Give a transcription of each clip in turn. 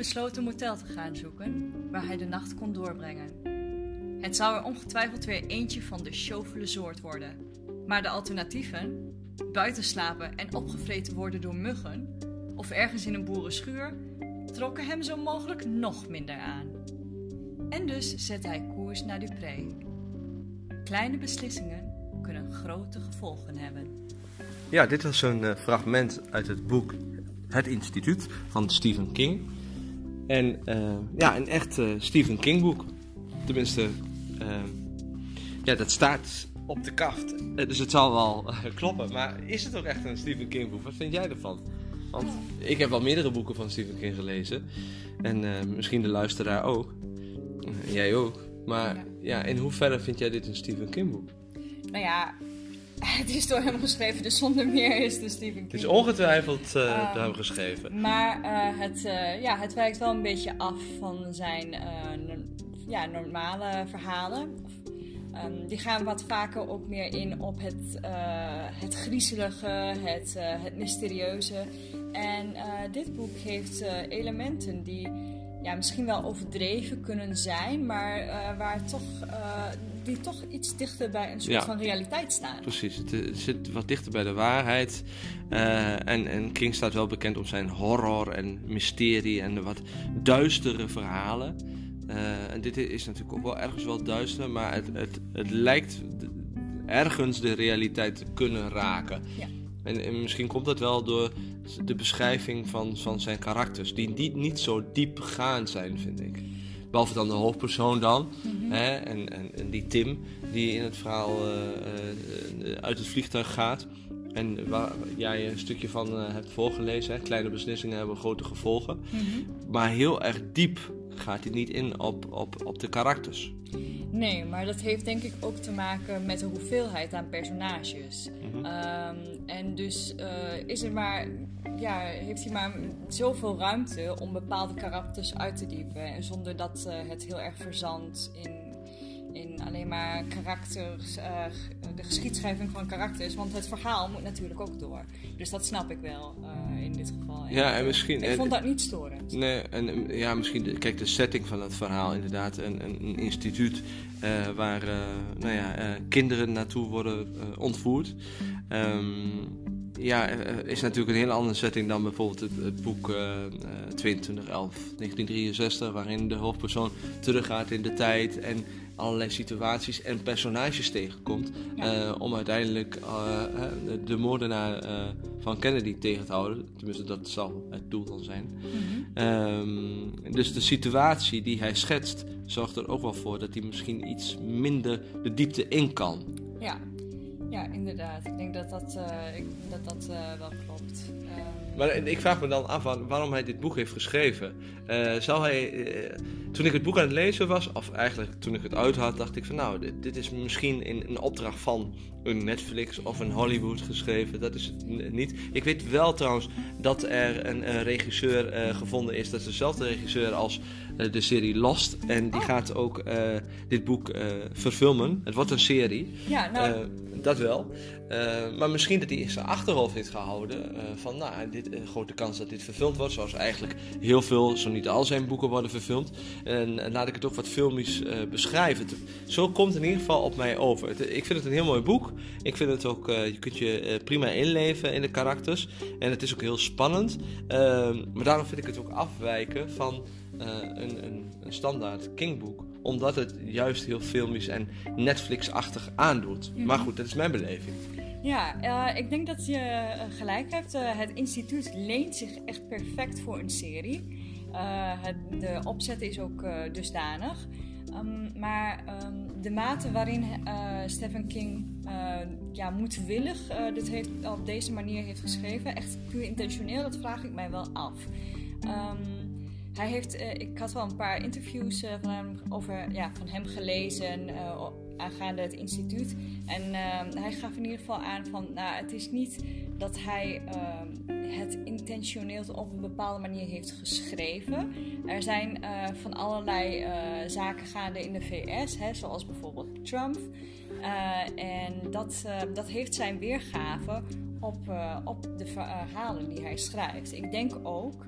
besloot een motel te gaan zoeken waar hij de nacht kon doorbrengen. Het zou er ongetwijfeld weer eentje van de chauffele soort worden. Maar de alternatieven, buiten slapen en opgevreten worden door muggen, of ergens in een boerenschuur, trokken hem zo mogelijk nog minder aan. En dus zette hij koers naar Dupré. Kleine beslissingen kunnen grote gevolgen hebben. Ja, dit was een eh, fragment uit het boek Het Instituut van Stephen King. En eh, ja, een echt eh, Stephen King boek. Tenminste, eh, ja, dat staat op de kaft. Dus het zal wel kloppen. Maar is het ook echt een Stephen King boek? Wat vind jij ervan? Want ik heb wel meerdere boeken van Stephen King gelezen. En misschien de luisteraar ook. Jij ook. Maar ja, in hoeverre vind jij dit een Stephen King boek? Nou ja, het is door hem geschreven, dus zonder meer is een Stephen King. Het is ongetwijfeld eh Ah. door hem geschreven. Maar eh, het, eh, ja, het wijkt wel een beetje af van zijn ja, normale verhalen. Ehm, die gaan wat vaker ook meer in op het, het griezelige, het, het mysterieuze. En dit boek heeft elementen die ja, misschien wel overdreven kunnen zijn, maar eh, waar toch, eh, die toch iets dichter bij een soort Ja. van realiteit staan. Precies, het, eh, zit wat dichter bij de waarheid. En, en King staat wel bekend om zijn horror en mysterie en de wat duistere verhalen. En dit is natuurlijk ook wel ergens wel duister, maar het, het, het lijkt ergens de realiteit te kunnen raken. Ja. En, en misschien komt dat wel door de beschrijving van, van zijn karakters, die niet, niet zo diepgaand zijn, vind ik. Behalve dan de hoofdpersoon dan. Hè? En, en, en die Tim, die in het verhaal eh, eh, uit het vliegtuig gaat. En waar jij een stukje van eh, hebt voorgelezen. Hè? Kleine beslissingen hebben grote gevolgen. Maar heel erg diep gaat hij niet in op, op, op de karakters. Nee, maar dat heeft denk ik ook te maken met de hoeveelheid aan personages. Ehm, en dus eh, is er maar, ja, heeft hij maar zoveel ruimte om bepaalde karakters uit te diepen. En zonder dat eh, het heel erg verzandt in, in alleen maar karakters, eh, de geschiedschrijving van karakters. Want het verhaal moet natuurlijk ook door. Dus dat snap ik wel eh, in dit geval. Ja, en eh, misschien- Ik vond dat niet storend. Nee, en eh, ja, misschien, kijk, de setting van het verhaal, inderdaad. Een, een, een instituut eh, waar eh, nou ja, eh, kinderen naartoe worden eh, ontvoerd. Ehm, ja, eh, is natuurlijk een hele andere setting dan bijvoorbeeld het, het boek eh, eh, 2211, 1963, waarin de hoofdpersoon teruggaat in de tijd en allerlei situaties en personages tegenkomt. Ja. eh, om uiteindelijk eh, eh, de, de moordenaar van Kennedy tegen te houden. Tenminste, dat zal het doel dan zijn. Ehm, dus de situatie die hij schetst zorgt er ook wel voor dat hij misschien iets minder de diepte in kan. Ja, ja inderdaad. Ik denk dat dat, ik, dat, dat wel klopt. Ehm, Maar ik vraag me dan af waarom hij dit boek heeft geschreven. Eh, zou hij, eh, toen ik het boek aan het lezen was, of eigenlijk toen ik het uit had, dacht ik van nou, dit, dit is misschien in een opdracht van een Netflix of een Hollywood geschreven. Dat is het niet. Ik weet wel trouwens dat er een, regisseur eh, gevonden is. Dat is dezelfde regisseur als de serie Lost. En die Oh. gaat ook eh, dit boek eh, verfilmen. Het wordt een serie. ja, nou, Eh, dat wel. Eh, maar misschien dat hij in zijn achterhoofd heeft gehouden eh, van, nou, dit, eh, grote kans dat dit verfilmd wordt, zoals eigenlijk heel veel, zo niet al zijn boeken worden verfilmd. En, en laat ik het ook wat filmisch eh, beschrijven. Zo komt het in ieder geval op mij over. Het- ik vind het een heel mooi boek. Ik vind het ook, eh, je kunt je eh, prima inleven in de karakters. En het is ook heel spannend. Maar daarom vind ik het ook afwijken van eh, een, een, een standaard King-boek. Omdat het juist heel filmisch en Netflix-achtig aandoet. Maar goed, dat is mijn beleving. ja eh, ik denk dat je eh, gelijk hebt. Eh, het instituut leent zich echt perfect voor een serie. Eh, het, de opzet is ook eh, dusdanig. Ehm, maar ehm, de mate waarin eh, Stephen King eh, ja, moedwillig eh, dit heeft, op deze manier heeft geschreven, echt puur intentioneel, dat vraag ik mij wel af. Ehm, hij heeft, eh, ik had wel een paar interviews eh, van, hem, over, ja, van hem gelezen eh, aangaande het instituut. En ehm, hij gaf in ieder geval aan van, nou, het is niet dat hij ehm, het intentioneel op een bepaalde manier heeft geschreven. Er zijn van allerlei zaken gaande in de VS, hè, zoals bijvoorbeeld Trump. En dat, dat heeft zijn weergave op, op de verhalen die hij schrijft. Ik denk ook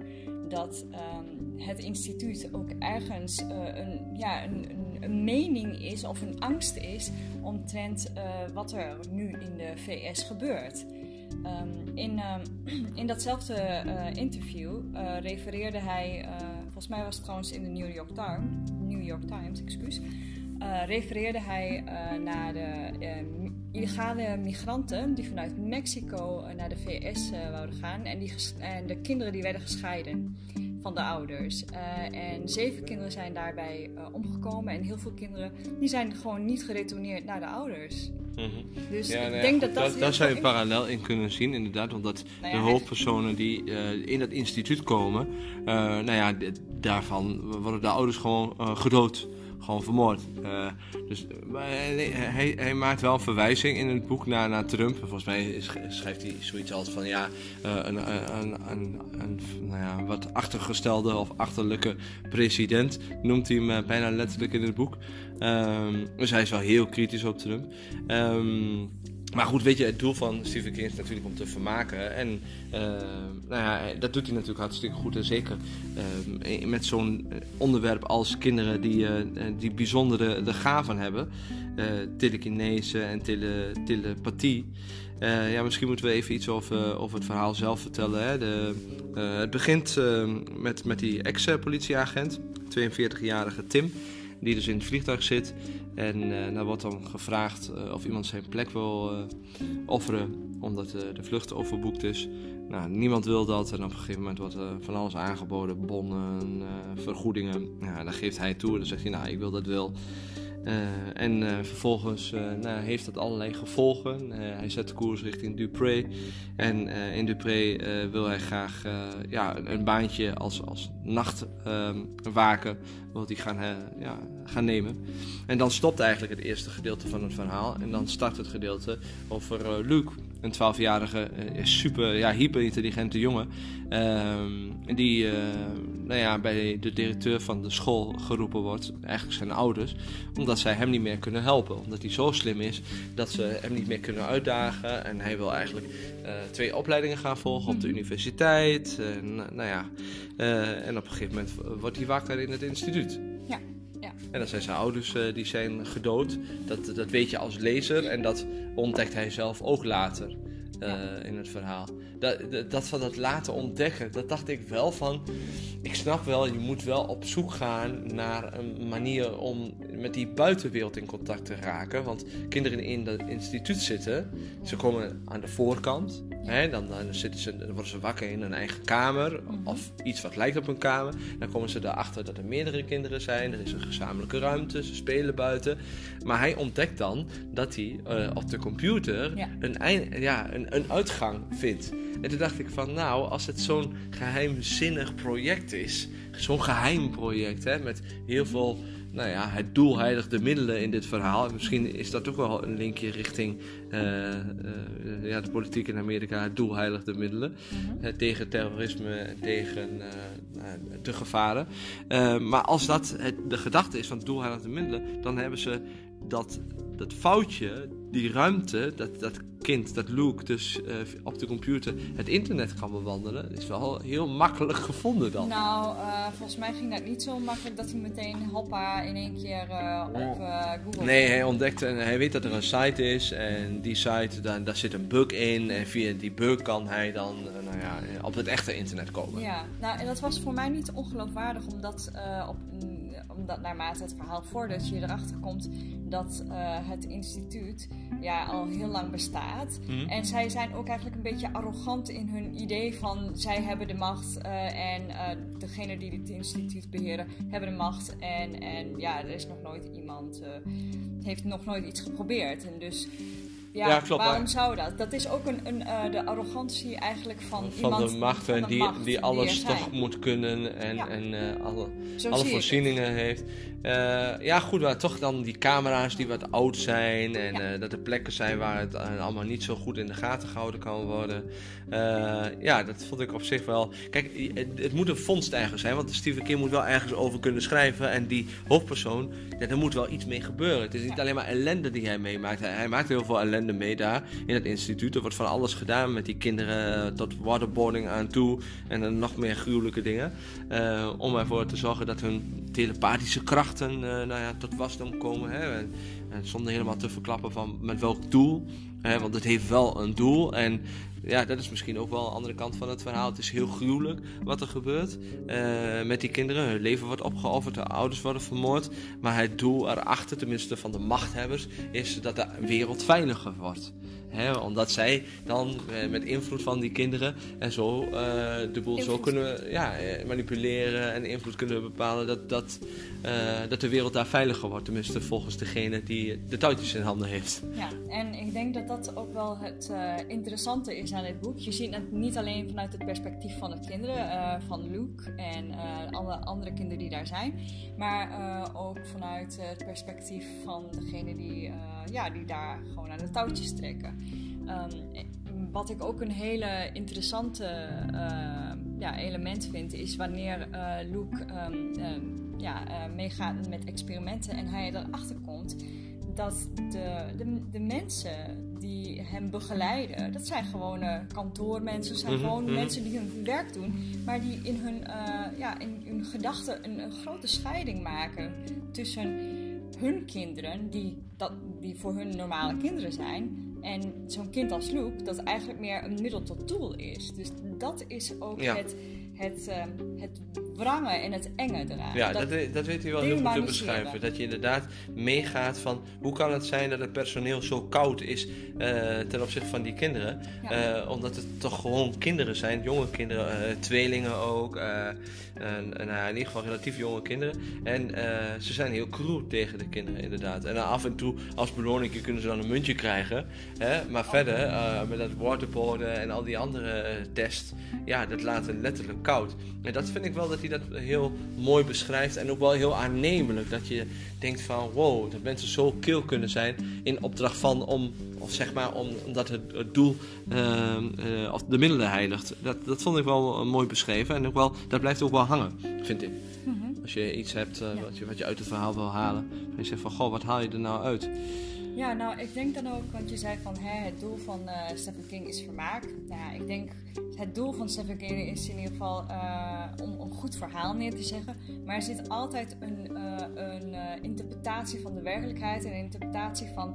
dat ehm, het instituut ook ergens een, ja, een, een, mening is of een angst is omtrent wat er nu in de VS gebeurt. Ehm, in, ehm, in datzelfde interview refereerde hij, volgens mij was het trouwens in de New York Times, New York Times excuus, refereerde hij naar de illegale migranten die vanuit Mexico eh, naar de VS uh, eh, wouden gaan. En, die en de kinderen die werden gescheiden van de ouders. Uh, en zeven kinderen zijn daarbij omgekomen. En heel veel kinderen die zijn gewoon niet geretourneerd naar de ouders. Mm -hmm. Dus ja, ik nou ja, denk dat dat... Daar zou je een parallel in kunnen zien, inderdaad. omdat nou de hoofdpersonen die in dat instituut komen... nou ja, daarvan worden de ouders gewoon gedood gewoon vermoord. Uh, dus hij, hij, hij, maakt wel een verwijzing in het boek naar, naar Trump. Volgens mij schrijft hij zoiets als van ja, uh, een, een, een, een, nou ja, wat achtergestelde of achterlijke president noemt hij hem bijna letterlijk in het boek. Um, dus hij is wel heel kritisch op Trump. Um, maar goed, weet je, het doel van Stephen King is natuurlijk om te vermaken. En uh, nou ja, dat doet hij natuurlijk hartstikke goed. En zeker uh, met zo'n onderwerp als kinderen die, uh, die bijzondere de gaven hebben. telekinese en tele, telepathie. ja, misschien moeten we even iets over, over het verhaal zelf vertellen. Hè. De, het begint met, met die ex-politieagent, 42-jarige Tim die dus in het vliegtuig zit. En uh, dan wordt dan gevraagd uh, of iemand zijn plek wil uh, offeren, omdat de vlucht overboekt is. Nou, niemand wil dat en op een gegeven moment wordt er van alles aangeboden, bonnen, vergoedingen. Ja, dan geeft hij toe en dan zegt hij, nou, ik wil dat wel. En vervolgens nou, heeft dat allerlei gevolgen. hij zet de koers richting Dupré. En in Dupré wil hij graag ja, een baantje als, als nachtwaker wil hij gaan, ja, gaan nemen. En dan stopt eigenlijk het eerste gedeelte van het verhaal. En dan start het gedeelte over Luke een 12-jarige, super ja, hyper-intelligente jongen. Ehm, die nou ja, bij de directeur van de school geroepen wordt, eigenlijk zijn ouders, omdat zij hem niet meer kunnen helpen. Omdat hij zo slim is dat ze hem niet meer kunnen uitdagen. En hij wil eigenlijk twee opleidingen gaan volgen op de mhm. universiteit. En, nou ja, uh, en op een gegeven moment wordt hij wakker in het instituut. Ja. Ja. En dan zijn zijn ouders uh, die zijn gedood. Dat, dat weet je als lezer en dat ontdekt hij zelf ook later. Uh, in het verhaal. Dat, dat, van dat laten ontdekken, dat dacht ik wel van. Ik snap wel, je moet wel op zoek gaan naar een manier om met die buitenwereld in contact te raken. Want kinderen in dat instituut zitten, ze komen aan de voorkant. Hè, dan, dan, zitten ze, dan worden ze wakker in een eigen kamer mhm. of iets wat lijkt op een kamer. Dan komen ze erachter dat er meerdere kinderen zijn. Er is een gezamenlijke ruimte, ze spelen buiten. Maar hij ontdekt dan dat hij uh, op de computer een, eind, ja, een, een uitgang vindt. En toen dacht ik van, nou, als het zo'n geheimzinnig project is, zo'n geheim project, hè, met heel veel, nou ja, het doel heiligt de middelen in dit verhaal. En misschien is dat ook wel een linkje richting uh, uh, ja, de politiek in Amerika, het doel heiligt de middelen. Mhm. tegen terrorisme en tegen de gevaren. maar als dat het, de gedachte is van het doel heiligt de middelen, dan hebben ze dat, dat foutje, die ruimte, dat, dat kind, dat Luke, dus uh, op de computer het internet kan bewandelen, is wel heel makkelijk gevonden dan. Nou, uh, volgens mij ging dat niet zo makkelijk dat hij meteen hoppa in één keer uh, op Google. Nee, hij ontdekt en hij weet dat er een site is en die site, daar, daar zit een bug in en via die bug kan hij dan nou ja, op het echte internet komen. Ja, nou en dat was voor mij niet ongeloofwaardig omdat op omdat naarmate het verhaal voordat je erachter komt dat uh, het instituut ja, al heel lang bestaat. Mhm. En zij zijn ook eigenlijk een beetje arrogant in hun idee van zij hebben de macht uh, en uh, degene die het instituut beheren hebben de macht. En, en ja, er is nog nooit iemand, heeft nog nooit iets geprobeerd. En dus ja, klopt. Waarom zou dat? Dat is ook een, een uh, de arrogantie eigenlijk van, van iemand de macht, van de die, macht die alles toch moet kunnen en, en uh, alle, alle voorzieningen heeft. Eh, ja, goed, maar toch dan die camera's die wat oud zijn. En Ja. eh, dat er plekken zijn waar het eh, allemaal niet zo goed in de gaten gehouden kan worden. Ja, dat vond ik op zich wel. Kijk, het, het moet een vondst ergens zijn. Want Stephen King moet wel ergens over kunnen schrijven. En die hoofdpersoon, ja, daar moet wel iets mee gebeuren. Het is niet alleen maar ellende die hij meemaakt. Hij, hij maakt heel veel ellende mee daar in het instituut. Er wordt van alles gedaan met die kinderen tot waterboarding aan toe. En dan nog meer gruwelijke dingen. Om ervoor te zorgen dat hun telepathische krachten eh, nou ja, tot wasdom komen. Hè? En, en zonder helemaal te verklappen van met welk doel. Hè? Want het heeft wel een doel. En ja, dat is misschien ook wel een andere kant van het verhaal. Het is heel gruwelijk wat er gebeurt eh, met die kinderen. Hun leven wordt opgeofferd, de ouders worden vermoord. Maar het doel erachter, tenminste van de machthebbers, is dat de wereld veiliger wordt. Omdat zij dan eh, met invloed van die kinderen en zo eh, de boel zo kunnen ja, eh, manipuleren en invloed kunnen bepalen dat, dat, dat de wereld daar veiliger wordt. Tenminste volgens degene die de touwtjes in handen heeft. Ja, en ik denk dat dat ook wel het interessante is aan dit boek. Je ziet het niet alleen vanuit het perspectief van de kinderen, van Luke en alle andere kinderen die daar zijn, maar ook vanuit het perspectief van degene die, ja, die daar gewoon aan de touwtjes trekken. Ehm, wat ik ook een hele interessante eh, ja, element vind, is wanneer eh, Luke ehm, ehm, ja, eh, meegaat met experimenten en hij erachter komt dat de, de, de mensen die hem begeleiden, dat zijn gewone kantoormensen, zijn Mhm, gewoon mhm. mensen die hun werk doen, maar die in hun, eh, ja, in hun gedachten een, een grote scheiding maken tussen hun kinderen, die, dat, die voor hun normale kinderen zijn, en zo'n kind als Luke, dat eigenlijk meer een middel tot doel is. Dus dat is ook Ja. het, het, eh, het wrange en het enge eraan. Ja, dat, dat weet hij wel heel goed te beschrijven. Dat je inderdaad meegaat van hoe kan het zijn dat het personeel zo koud is eh, ten opzichte van die kinderen. Ja. Eh, omdat het toch gewoon kinderen zijn, jonge kinderen, eh, tweelingen ook. en, en, nou in ieder geval relatief jonge kinderen. En ze zijn heel cruel tegen de kinderen inderdaad. En af en toe als beloning kunnen ze dan een muntje krijgen. Hè? Maar verder, eh, met dat waterboarden en al die andere tests, ja, dat laat hen letterlijk koud. En dat vind ik wel dat hij dat heel mooi beschrijft en ook wel heel aannemelijk. Dat je denkt van, wow, dat mensen zo kil kunnen zijn in opdracht van om, of zeg maar, om, omdat het, het doel ehm, eh, of de middelen heiligt. Dat, dat vond ik wel eh, mooi beschreven en ook wel, dat blijft ook wel hangen, vind ik. Mhm. Als je iets hebt eh, Ja. wat, je, wat je uit het verhaal wil halen. En je zegt van, goh, wat haal je er nou uit? Ja, nou, ik denk dan ook, want je zei van hè, het doel van eh, Stephen King is vermaak. Nou, ja, ik denk het doel van Stephen King is in ieder geval eh, om een goed verhaal neer te zeggen. Maar er zit altijd een, eh, een interpretatie van de werkelijkheid en een interpretatie van,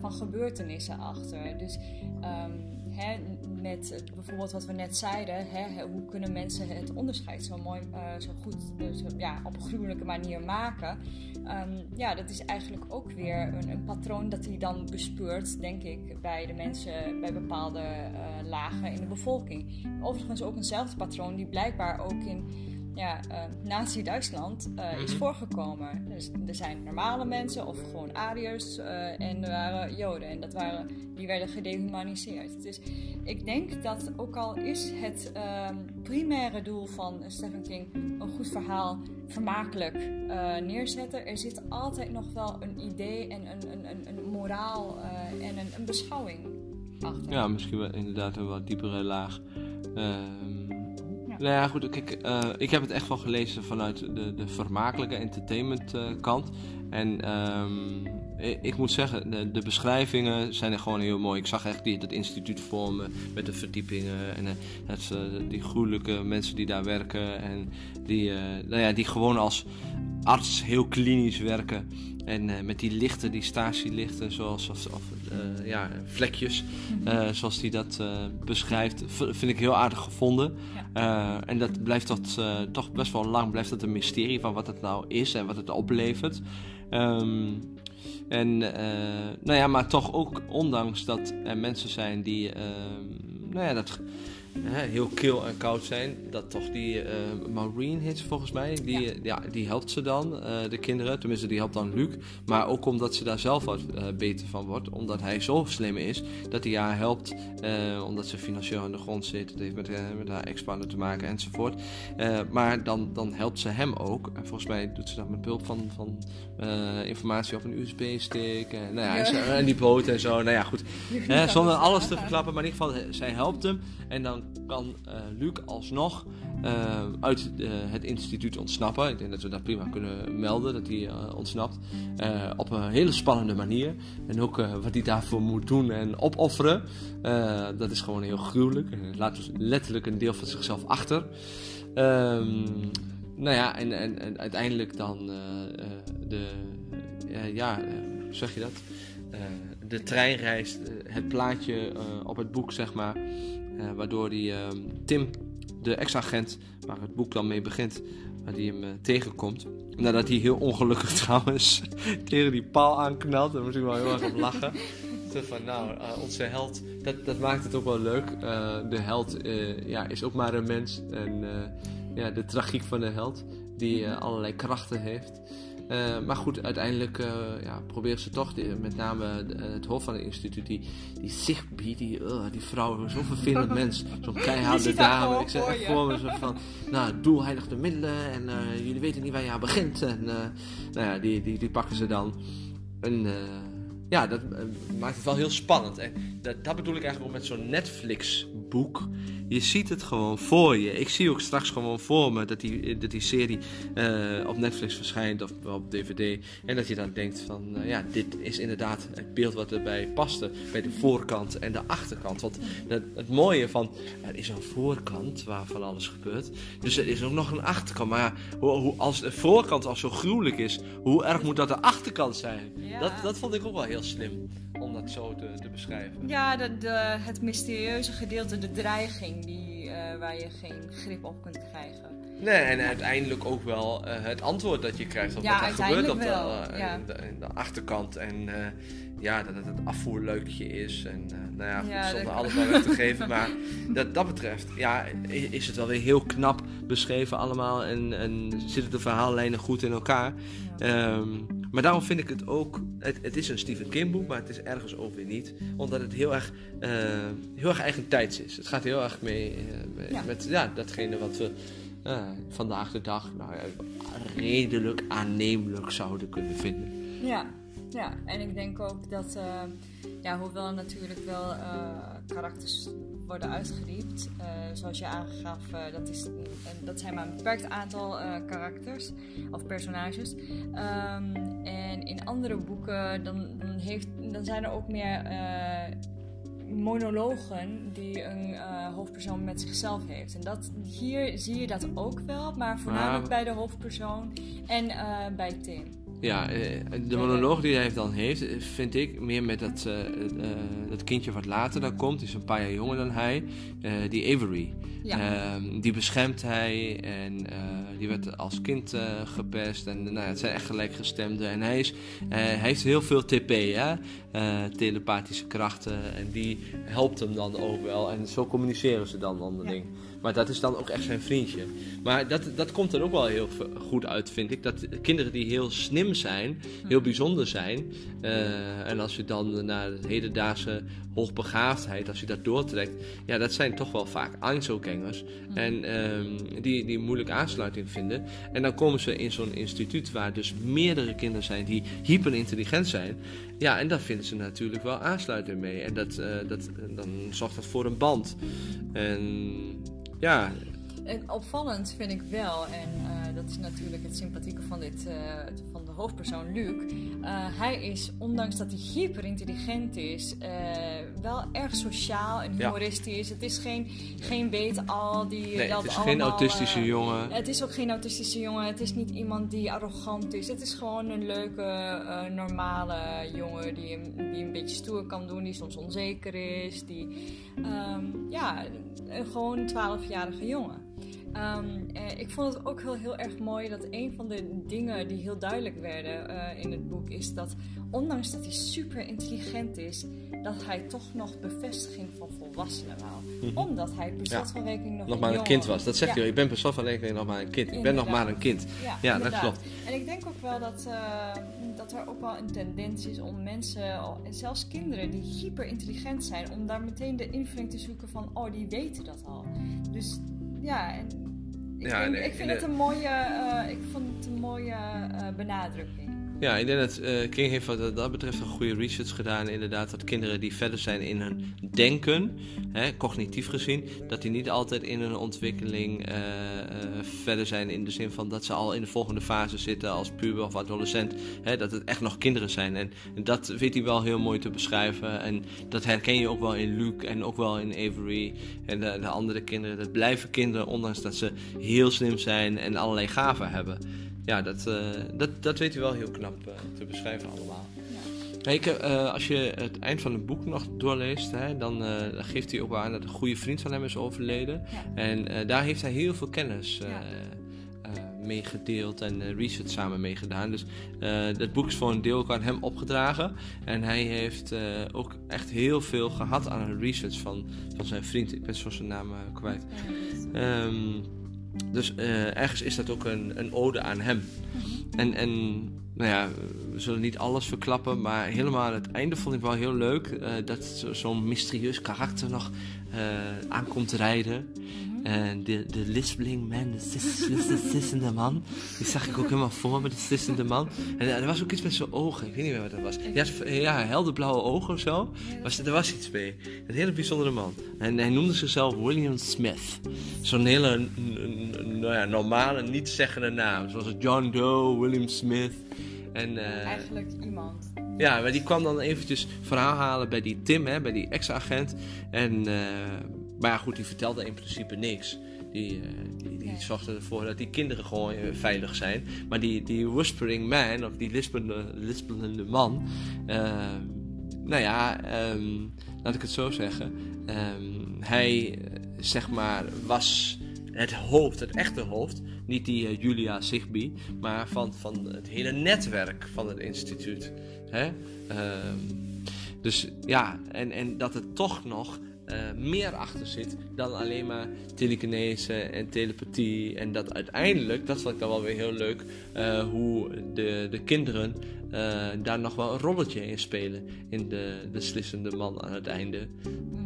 van gebeurtenissen achter. Dus ehm, hè, met bijvoorbeeld wat we net zeiden, hè, hoe kunnen mensen het onderscheid zo mooi, eh, zo goed, eh, ja, op een gruwelijke manier maken. Ehm, ja, dat is eigenlijk ook weer een, een patroon dat hij dan bespeurt, denk ik, bij de mensen, bij bepaalde eh, lagen in de bevolking. Overigens ook eenzelfde patroon die blijkbaar ook in ja, eh, Nazi-Duitsland eh, is Mhm. voorgekomen. Dus er zijn normale mensen of gewoon Ariërs eh, en er waren Joden en dat waren, die werden gedehumaniseerd. Dus ik denk dat ook al is het ehm, primaire doel van Stephen King een goed verhaal vermakelijk eh, neerzetten, er zit altijd nog wel een idee en een, een, een, een moraal en een, een beschouwing achter. Ja, misschien wel inderdaad een wat diepere laag. Ehm. Nou ja, goed. Eh, ik heb het echt wel gelezen vanuit de, de vermakelijke entertainment eh, kant. En ehm, ik, moet zeggen, de, de beschrijvingen zijn er gewoon heel mooi. Ik zag echt die, dat instituut voor me met de verdiepingen en eh, die gruwelijke mensen die daar werken. En die, nou ja, die gewoon als arts heel klinisch werken. En eh, met die lichten, die statielichten, zoals of, of, eh, ja, vlekjes, eh, zoals hij dat beschrijft, vind ik heel aardig gevonden. En dat blijft dat, toch best wel lang, blijft dat een mysterie van wat het nou is en wat het oplevert. Ehm, en, nou ja, maar toch ook ondanks dat er mensen zijn die, ehm, nou ja, dat heel kil en koud zijn, dat toch die uh, Maureen heet ze volgens mij, die, ja. ja die helpt ze dan, uh, de kinderen. Tenminste, die helpt dan Luc. Maar ook omdat ze daar zelf wat uh, beter van wordt. Omdat hij zo slim is dat hij haar helpt. omdat ze financieel aan de grond zit. Het heeft met, met haar ex-partner te maken enzovoort. maar dan, dan helpt ze hem ook. En volgens mij doet ze dat met behulp van, van informatie op een USB-stick. En, nou ja, ja. en die boot en zo. Nou ja, goed. zonder alles te verklappen. Maar in ieder geval, zij helpt hem. En dan kan uh, Luc alsnog uh, uit uh, het instituut ontsnappen. Ik denk dat we dat prima kunnen melden, dat hij ontsnapt. op een hele spannende manier. En ook wat hij daarvoor moet doen en opofferen. dat is gewoon heel gruwelijk. En laat dus letterlijk een deel van zichzelf achter. Um, nou ja, en, en, en uiteindelijk dan de... ja, hoe zeg je dat? de treinreis, het plaatje op het boek, zeg maar. Uh, waardoor die, uh, Tim, de ex-agent, waar het boek dan mee begint, waar die hem uh, tegenkomt. Nadat hij heel ongelukkig trouwens tegen die paal aanknalt. Daar moet ik wel heel erg op lachen. van, nou, uh, onze held, dat, dat maakt het ook wel leuk. de held ja, is ook maar een mens. En ja, de tragiek van de held, die allerlei krachten heeft. Uh, maar goed, uiteindelijk uh, ja, proberen ze toch, met name de, het hoofd van het instituut, die, die Sigby, die, uh, die vrouw, zo'n vervelend mens, zo'n keiharde dame. Ik zeg echt voor me zo van, nou, de middelen en jullie weten niet waar je aan begint. En nou ja, die, die, die pakken ze dan. En ja, dat maakt het wel heel spannend. En dat, dat bedoel ik eigenlijk ook met zo'n Netflix-boek je ziet het gewoon voor je. Ik zie ook straks gewoon voor me dat die, dat die serie uh, op Netflix verschijnt of op DVD. En dat je dan denkt van, uh, ja, dit is inderdaad het beeld wat erbij paste. Bij de voorkant en de achterkant. Want het, het mooie van, er is een voorkant waar van alles gebeurt. Dus er is ook nog een achterkant. Maar hoe, hoe, als de voorkant al zo gruwelijk is, hoe erg moet dat de achterkant zijn? Dat, dat vond ik ook wel heel slim om dat zo te, te beschrijven. Ja, de, de, het mysterieuze gedeelte, de dreiging die, uh, waar je geen grip op kunt krijgen. Nee, en uiteindelijk ook wel uh, het antwoord dat je krijgt op ja, wat er gebeurt op de, uh, ja. in, de, in, de, achterkant. En ja, dat het het afvoerleukje is. En nou ja, goed, zonder dat... alles maar weg te geven. Maar dat, dat betreft, ja, is het wel weer heel knap beschreven allemaal. En, en zitten de verhaallijnen goed in elkaar. Um, maar daarom vind ik het ook. Het, het, is een Stephen King boek, maar het is ergens ook weer niet. Omdat het heel erg, uh, heel erg eigen tijds is. Het gaat heel erg mee, uh, ja. met ja, datgene wat we uh, vandaag de dag nou, redelijk aannemelijk zouden kunnen vinden. Ja, ja. en ik denk ook dat, ja, hoewel natuurlijk wel karakters worden uitgediept. Uh, zoals je aangaf, uh, dat, is, dat zijn maar een beperkt aantal uh, karakters of personages. Um, en in andere boeken dan, dan, heeft, dan zijn er ook meer monologen die een hoofdpersoon met zichzelf heeft. En dat, hier zie je dat ook wel, maar voornamelijk bij de hoofdpersoon en bij Tim. Ja, eh, de monoloog die hij dan heeft, vind ik meer met dat, uh, uh, dat kindje wat later dan komt. Die is een paar jaar jonger dan hij. Uh, die Avery. Ja. Uh, die beschermt hij en die werd als kind gepest. En nou, het zijn echt gelijkgestemden. En hij, is, hij heeft heel veel TP, hè? telepathische krachten. En die helpt hem dan ook wel. En zo communiceren ze dan onderling. Ja. Maar dat is dan ook echt zijn vriendje. Maar dat, dat komt er ook wel heel goed uit, vind ik. Dat kinderen die heel slim zijn, heel bijzonder zijn. Uh, en als je dan naar de hedendaagse hoogbegaafdheid, als je dat doortrekt. Ja, dat zijn toch wel vaak Einzelgangers. En um, die, die moeilijk aansluiting vinden. En dan komen ze in zo'n instituut waar dus meerdere kinderen zijn die hyperintelligent zijn. Ja, en daar vinden ze natuurlijk wel aansluiting mee. En dat, uh, dat, dan zorgt dat voor een band. En ja. En opvallend vind ik wel, en dat is natuurlijk het sympathieke van, dit, uh, van de hoofdpersoon Luc. Uh, hij is, ondanks dat hij hyper intelligent is, wel erg sociaal en humoristisch. Ja. Het is geen, geen weet-al die nee, dat Het is allemaal, geen autistische jongen. Het is ook geen autistische jongen. Het is niet iemand die arrogant is. Het is gewoon een leuke, normale jongen die, die een beetje stoer kan doen, die soms onzeker is. Die, um, ja, gewoon een 12-jarige jongen. Um, eh, ik vond het ook heel, heel erg mooi dat een van de dingen die heel duidelijk werden uh, in het boek is dat ondanks dat hij super intelligent is, dat hij toch nog bevestiging van volwassenen wou. Omdat hij per Mhm. Ja. van rekening nog, Nog maar een jongen kind was. Dat zegt Ja. hij. Ik ben per slot van rekening nog maar een kind. Ik ben nog maar een kind. Ja, Ja, dat klopt. En ik denk ook wel dat, eh, dat er ook wel een tendens is om mensen, en zelfs kinderen die hyper intelligent zijn, om daar meteen de invulling te zoeken van, oh, die weten dat al. Dus ja, en ik, Ja, vind in het een mooie, eh, ik vond het een mooie eh, benadrukking. Ja, ik denk dat eh, King heeft wat dat betreft een goede research gedaan. Inderdaad, dat kinderen die verder zijn in hun denken, hè, cognitief gezien, dat die niet altijd in hun ontwikkeling eh, eh, verder zijn in de zin van dat ze al in de volgende fase zitten als puber of adolescent. Hè, dat het echt nog kinderen zijn. En dat weet hij wel heel mooi te beschrijven. En dat herken je ook wel in Luke en ook wel in Avery en de, de andere kinderen. Dat blijven kinderen, ondanks dat ze heel slim zijn en allerlei gaven hebben. Ja, dat, eh, dat, dat weet hij wel heel knap eh, te beschrijven allemaal. Ik, eh, als je het eind van het boek nog doorleest, hè, dan geeft hij ook wel aan dat een goede vriend van hem is overleden. Ja. En daar heeft hij heel veel kennis Ja. eh, meegedeeld en research samen meegedaan. Dus eh dat boek is voor een deel ook aan hem opgedragen. En hij heeft ook echt heel veel gehad aan een research van, van zijn vriend. Ik ben zo zijn naam kwijt. Ehm, dus eh, ergens is dat ook een, een ode aan hem. En, en nou ja, we zullen niet alles verklappen, maar helemaal het einde vond ik wel heel leuk eh, dat zo- zo'n mysterieus karakter nog eh, aankomt rijden. En de, de lispeling man, de sis- sis- de sissende man, die zag ik ook helemaal voor me, de sissende man. En eh, er was ook iets met zijn ogen, ik weet niet meer wat dat was. Ja, het- ja helderblauwe ogen of zo. Was, er was iets mee. Een hele bijzondere man. En hij noemde zichzelf William Smith. Zo'n hele nou ja, normale, niet-zeggende naam. Zoals John Doe, William Smith. En, eh, Eigenlijk iemand. ja, maar die kwam dan eventjes verhaal halen bij die Tim, hè, bij die ex-agent. En, eh, maar ja, goed, die vertelde in principe niks. Die, eh, die, die zorgde ervoor dat die kinderen gewoon eh, veilig zijn. Maar die, die whispering man, of die lispelende, lispelende man... eh, nou ja, ehm, laat ik het zo zeggen. ehm, hij, eh, zeg maar, was het hoofd, het echte hoofd. Niet die Julia Sigby, maar van, van het hele netwerk van het instituut. Hè? Ehm, dus ja, en, en dat er toch nog eh, meer achter zit dan alleen maar telekinese en telepathie. En dat uiteindelijk, dat vond ik dan wel weer heel leuk, eh, hoe de, de kinderen eh, daar nog wel een rolletje in spelen. In de beslissende man aan het einde.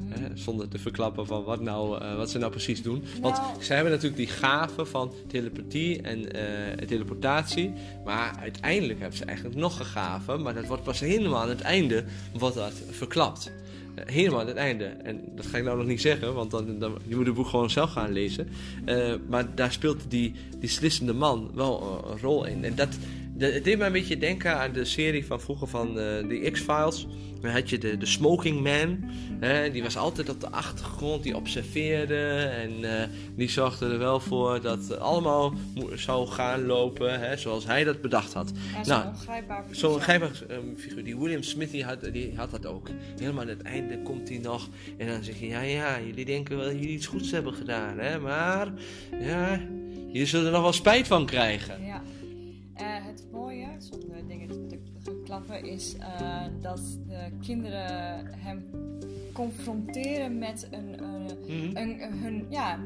Hè, zonder te verklappen van wat, nou, wat ze nou precies doen. Want ze hebben natuurlijk die gaven van telepathie en teleportatie. Maar uiteindelijk hebben ze eigenlijk nog een gave. Maar dat wordt pas helemaal aan het einde wordt dat verklapt. Eh, helemaal aan het einde. En dat ga ik nou nog niet zeggen, want dan, je moet het boek gewoon zelf gaan lezen. Eh, maar daar speelt die, die slissende man wel een rol in. En dat, dat, het deed me een beetje denken aan de serie van vroeger van eh, de X-Files. Dan had je de, de Smoking Man. Hè, die was altijd op de achtergrond, die observeerde. En eh, die zorgde er wel voor dat het allemaal zou gaan lopen hè, zoals hij dat bedacht had. Ja, zo'n Nou, ongrijpbaar Zo'n figuur. figuur. Die William Smith die had, die had dat ook. Helemaal aan het einde komt hij nog. En dan zeg je: Ja, ja, jullie denken wel dat jullie iets goeds hebben gedaan. Hè? Maar, ja, jullie zullen er nog wel spijt van krijgen. Ja. Eh, het mooie, zonder dingen te, te klappen, is eh, dat de kinderen hem confronteren met, een, eh, Mhm. een, hun, ja,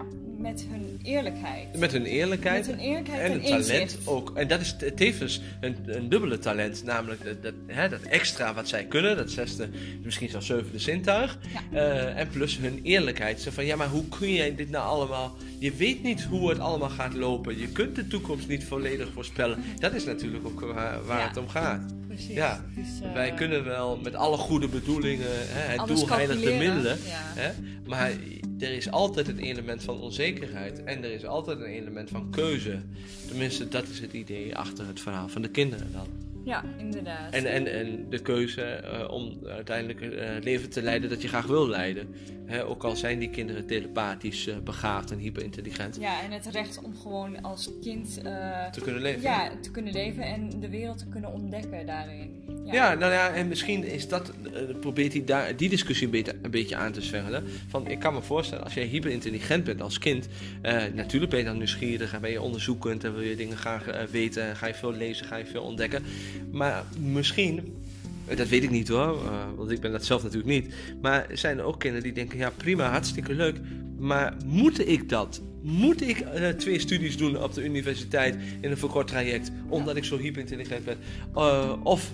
met hun eerlijkheid. Met hun eerlijkheid. Met hun eerlijkheid en en talent inzicht. ook. En dat is tevens een, een dubbele talent. Namelijk dat, dat, hè, dat extra wat zij kunnen. Dat zesde, misschien zelfs zevende zintuig. Ja. Eh, en plus hun eerlijkheid. Zo van, ja, maar hoe kun jij dit nou allemaal... Je weet niet hoe het allemaal gaat lopen. Je kunt de toekomst niet volledig voorspellen. Dat is natuurlijk ook waar, waar Ja. het om gaat. Precies. Ja, Dus, eh, Wij kunnen wel met alle goede bedoelingen, hè, het doel heiligt de middelen. Ja. Hè? Maar er is altijd een element van onzekerheid en er is altijd een element van keuze. Tenminste, dat is het idee achter het verhaal van de kinderen dan. Ja, inderdaad. En, en, en de keuze eh, om uiteindelijk eh, het leven te leiden dat je graag wil leiden. Hè, ook al zijn die kinderen telepathisch eh, begaafd en hyperintelligent. Ja, en het recht om gewoon als kind eh, Te kunnen leven. ja, te kunnen leven en de wereld te kunnen ontdekken daarin. Ja, nou ja, en misschien is dat, eh, probeert hij daar, die discussie een beetje, aan te zwengelen. Van, ik kan me voorstellen, als jij hyperintelligent bent als kind, eh, natuurlijk ben je dan nieuwsgierig en ben je onderzoekend en wil je dingen graag eh, weten en ga je veel lezen, ga je veel ontdekken. Maar misschien dat weet ik niet hoor, want ik ben dat zelf natuurlijk niet. Maar zijn er ook kinderen die denken, ja prima, hartstikke leuk. Maar moet ik dat? Moet ik twee studies doen op de universiteit in een verkort traject, omdat ik zo hyperintelligent ben? Of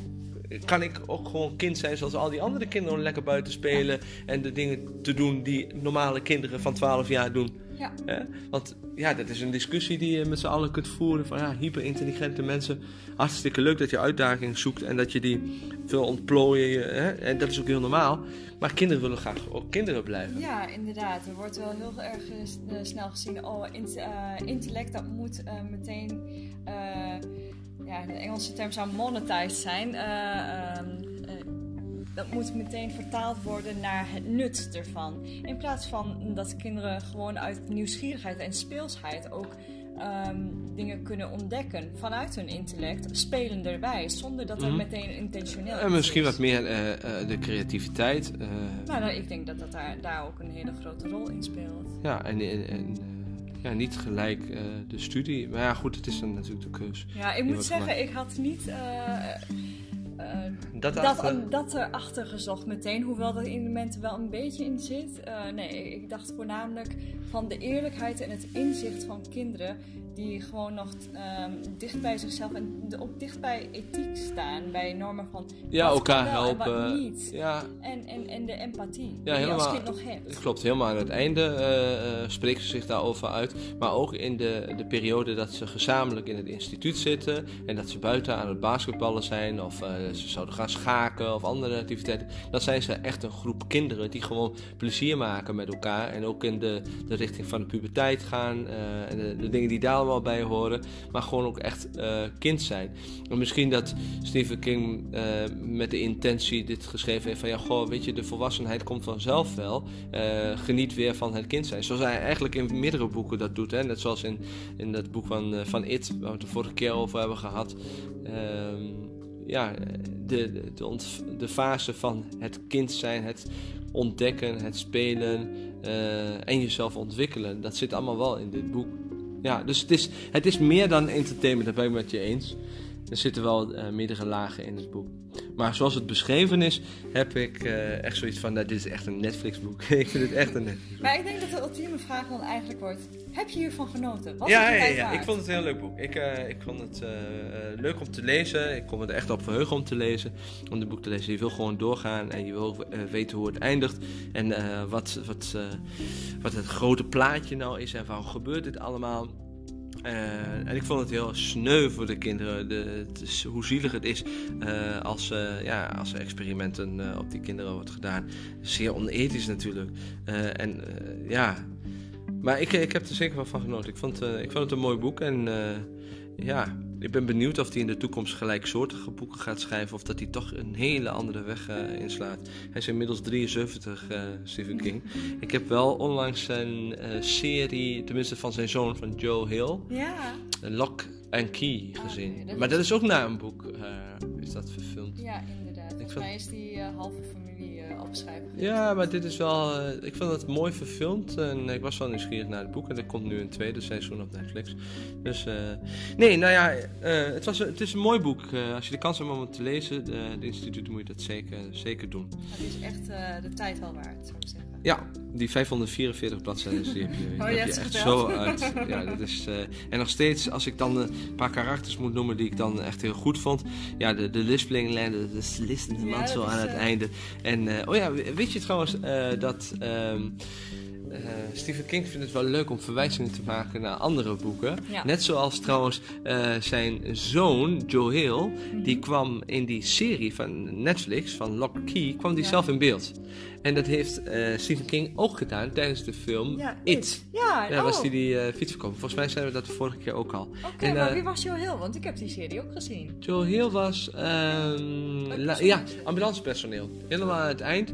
kan ik ook gewoon kind zijn zoals al die andere kinderen, lekker buiten spelen en de dingen te doen die normale kinderen van 12 jaar doen? Ja. Want ja, dat is een discussie die je met z'n allen kunt voeren. Van ja, hyperintelligente mensen. Hartstikke leuk dat je uitdaging zoekt en dat je die wil ontplooien. Hè? En dat is ook heel normaal. Maar kinderen willen graag ook kinderen blijven. Ja, inderdaad. Er wordt wel heel erg uh, snel gezien. Oh, uh, intellect, dat moet uh, meteen. Ja, de Engelse term zou monetized zijn. Ehm, dat moet meteen vertaald worden naar het nut ervan. In plaats van dat kinderen gewoon uit nieuwsgierigheid en speelsheid ook ehm, dingen kunnen ontdekken vanuit hun intellect, spelen erbij, zonder dat er mhm. meteen intentioneel En misschien wat meer uh, uh, de creativiteit. Nou, nou, ik denk dat dat daar, daar ook een hele grote rol in speelt. Ja, en, en ja, niet gelijk de studie. Maar ja, goed, het is dan natuurlijk de keus. Ja, ik moet zeggen, ik had niet dat, dat, dat erachter gezocht meteen, hoewel dat element wel een beetje in zit. Uh, nee, ik dacht voornamelijk van de eerlijkheid en het inzicht van kinderen die gewoon nog um, dicht bij zichzelf en ook dicht bij ethiek staan, bij normen van ja, elkaar helpen. En niet. Ja. En, en, en de empathie ja, die helemaal, je als kind nog hebt. Klopt, helemaal aan het einde uh, uh, spreken ze zich daarover uit. Maar ook in de, de periode dat ze gezamenlijk in het instituut zitten en dat ze buiten aan het basketballen zijn of uh, ze zouden gaan schaken of andere activiteiten. Dan zijn ze echt een groep kinderen die gewoon plezier maken met elkaar en ook in de, de richting van de puberteit gaan en de, de dingen die daar allemaal bij horen, maar gewoon ook echt uh, kind zijn. En misschien dat Stephen King uh, met de intentie dit geschreven heeft van ja, goh, weet je, de volwassenheid komt vanzelf wel. Uh, geniet weer van het kind zijn. Zoals hij eigenlijk in meerdere boeken dat doet. Hè? Net zoals in, in dat boek van, van It, waar we het de vorige keer over hebben gehad. Ehm, ja, de, de, de, fase van het kind zijn, het ontdekken, het spelen en jezelf ontwikkelen. Dat zit allemaal wel in dit boek. Ja, dus het is, het is meer dan entertainment, dat ben ik met je eens. Er zitten wel uh, meerdere lagen in het boek. Maar zoals het beschreven is, heb ik uh, echt zoiets van: nou, dit is echt een Netflix-boek. ik vind het echt een Netflix-boek. Maar ik denk dat de ultieme vraag dan eigenlijk wordt: heb je hiervan genoten? Was ja, ja, ja, ik vond het een heel leuk boek. Ik, uh, ik vond het leuk om te lezen. Ik kon het echt op verheugen om te lezen. Om het boek te lezen. Je wil gewoon doorgaan en je wil weten hoe het eindigt. En wat, wat, wat het grote plaatje nou is en waarom gebeurt dit allemaal. Uh, en ik vond het heel sneu voor de kinderen. De, hoe zielig het is uh, als, uh, ja, als er experimenten op die kinderen wordt gedaan. Zeer onethisch natuurlijk. en ja, maar ik, ik heb er zeker wel van genoten. Ik vond, ik vond het een mooi boek. En ja, ik ben benieuwd of hij in de toekomst gelijksoortige boeken gaat schrijven. Of dat hij toch een hele andere weg uh, inslaat. Hij is inmiddels 73, uh, eh, Stephen King. Ik heb wel onlangs zijn uh, serie, tenminste van zijn zoon, van Joe Hill. Ja. Lock and Key gezien. dat maar dat is ook na een boek, is dat verfilmd. Ja, inderdaad. Volgens mij is die halve familie opschrijven. Ja, maar dit is wel. Uh, ik vond het mooi verfilmd. En ik was wel nieuwsgierig naar het boek. En er komt nu een tweede seizoen op Netflix. Dus. Uh, nee, nou ja. Het, was, het is een mooi boek. als je de kans hebt om het te lezen, de, de instituut moet je dat zeker, zeker doen. Het is echt de tijd wel waard, zou ik zeggen. Ja, die 544 bladzijden die heb je, oh, heb je echt zo uit. Ja, dat is, uh, en nog steeds, als ik dan een paar karakters moet noemen die ik dan echt heel goed vond. Ja, de, de lispelingslijn, de, de listende ja, zo aan het uh... einde. En, uh, oh ja, weet je trouwens dat... Um, uh, Stephen King vindt het wel leuk om verwijzingen te maken naar andere boeken. Ja. Net zoals trouwens uh, zijn zoon, Joe Hill, mm. die kwam in die serie van Netflix, van Lock Key, kwam die ja. zelf in beeld. En dat heeft uh, Stephen King ook gedaan tijdens de film ja, It. Ja, ja was hij die, die uh, fiets verkopen. Volgens mij zijn we dat de vorige keer ook al. Oké, okay, maar wie was Joe Hill? Want ik heb die serie ook gezien. Joe Hill was la, ja, ambulancepersoneel. Helemaal aan het eind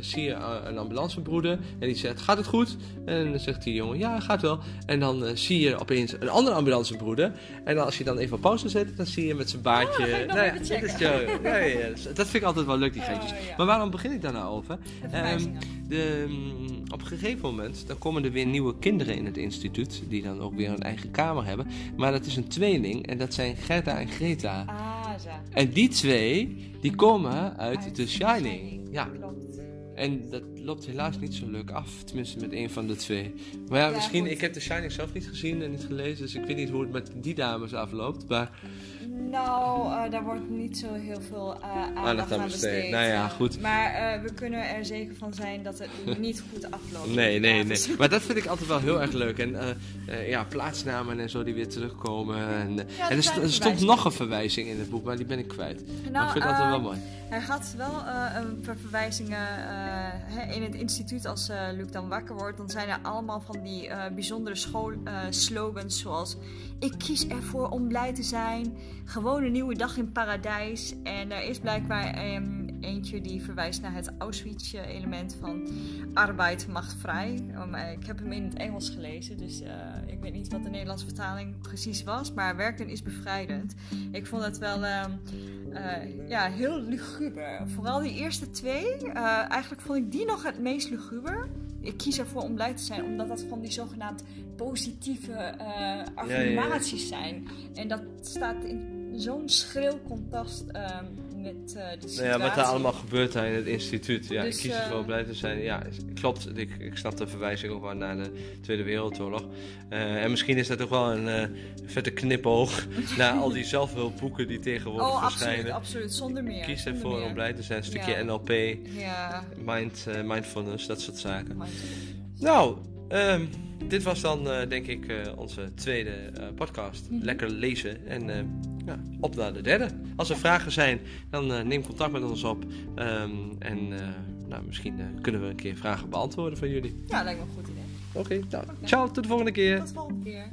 zie je een ambulancebroeder en die zegt, gaat het goed? En dan zegt die jongen, ja, gaat wel. En dan uh, zie je opeens een andere ambulancebroeder. En dan, als je dan even op pauze zet, dan zie je met zijn baardje... Oh, nou ja, dat, is Joe. ja, ja, dat vind ik altijd wel leuk, die. Oh, maar waarom begin ik daar nou over? Um, de, um, op een gegeven moment, dan komen er weer nieuwe kinderen in het instituut. Die dan ook weer een eigen kamer hebben. Maar dat is een tweeling en dat zijn Gerda en Greta. Ah, Plaza. En die twee, die komen uit Uit The Shining. Ja, Klopt. En dat loopt helaas niet zo leuk af. Tenminste, met een van de twee. Maar ja, Ja, misschien, goed. ik heb The Shining zelf niet gezien en niet gelezen. Dus ik weet niet hoe het met die dames afloopt. Maar Nou, eh, daar wordt niet zo heel veel eh, aandacht aan aan besteed. besteed. Nou ja, goed. Maar eh, we kunnen er zeker van zijn dat het niet goed afloopt. Nee, nee, nee. Dus- Maar dat vind ik altijd wel heel erg leuk. En eh, eh, ja, plaatsnamen en zo die weer terugkomen. En, Ja, en er, st- stond nog een verwijzing in het boek, maar die ben ik kwijt. maar Nou, ik vind het altijd wel mooi. Hij gaat wel eh, een paar verwijzingen eh, in het instituut als eh Luc dan wakker wordt. Dan zijn er allemaal van die eh, bijzondere school, eh, slogans zoals... Ik kies ervoor om blij te zijn. Gewoon een nieuwe dag in paradijs. En er is blijkbaar ehm, eentje die verwijst naar het Auschwitz-element van arbeid macht vrij. Eh, ik heb hem in het Engels gelezen, dus eh, ik weet niet wat de Nederlandse vertaling precies was. Maar werken is bevrijdend. Ik vond het wel ehm, eh, ja, heel luguber. Vooral die eerste twee. eigenlijk vond ik die nog het meest luguber. Ik kies ervoor om blij te zijn, omdat dat van die zogenaamd positieve eh, affirmaties zijn. En dat staat in zo'n schril contrast ehm, met eh, de situatie. Nou ja, wat er allemaal gebeurt daar in het instituut. Ja, Dus, ik kies eh, ervoor blij te zijn. Ja, klopt. Ik, ik snap de verwijzing ook wel naar de Tweede Wereldoorlog. Eh, en misschien is dat ook wel een eh, vette knipoog naar al die zelfhulpboeken die tegenwoordig Oh, absoluut, verschijnen. absoluut. Zonder meer. Kies ervoor meer. om blij te zijn. Een stukje Ja. NLP, Ja, mind, eh, mindfulness, dat soort zaken. Nou, ehm, dit was dan eh, denk ik eh, onze tweede eh, podcast. Mhm. Lekker lezen en op naar de derde. Als er vragen zijn, dan eh, neem contact met ons op. Ehm, en eh, nou, misschien eh, kunnen we een keer vragen beantwoorden van jullie. Ja, lijkt me een goed idee. Oké, nou, okay, ciao, tot de volgende keer. Tot de volgende keer.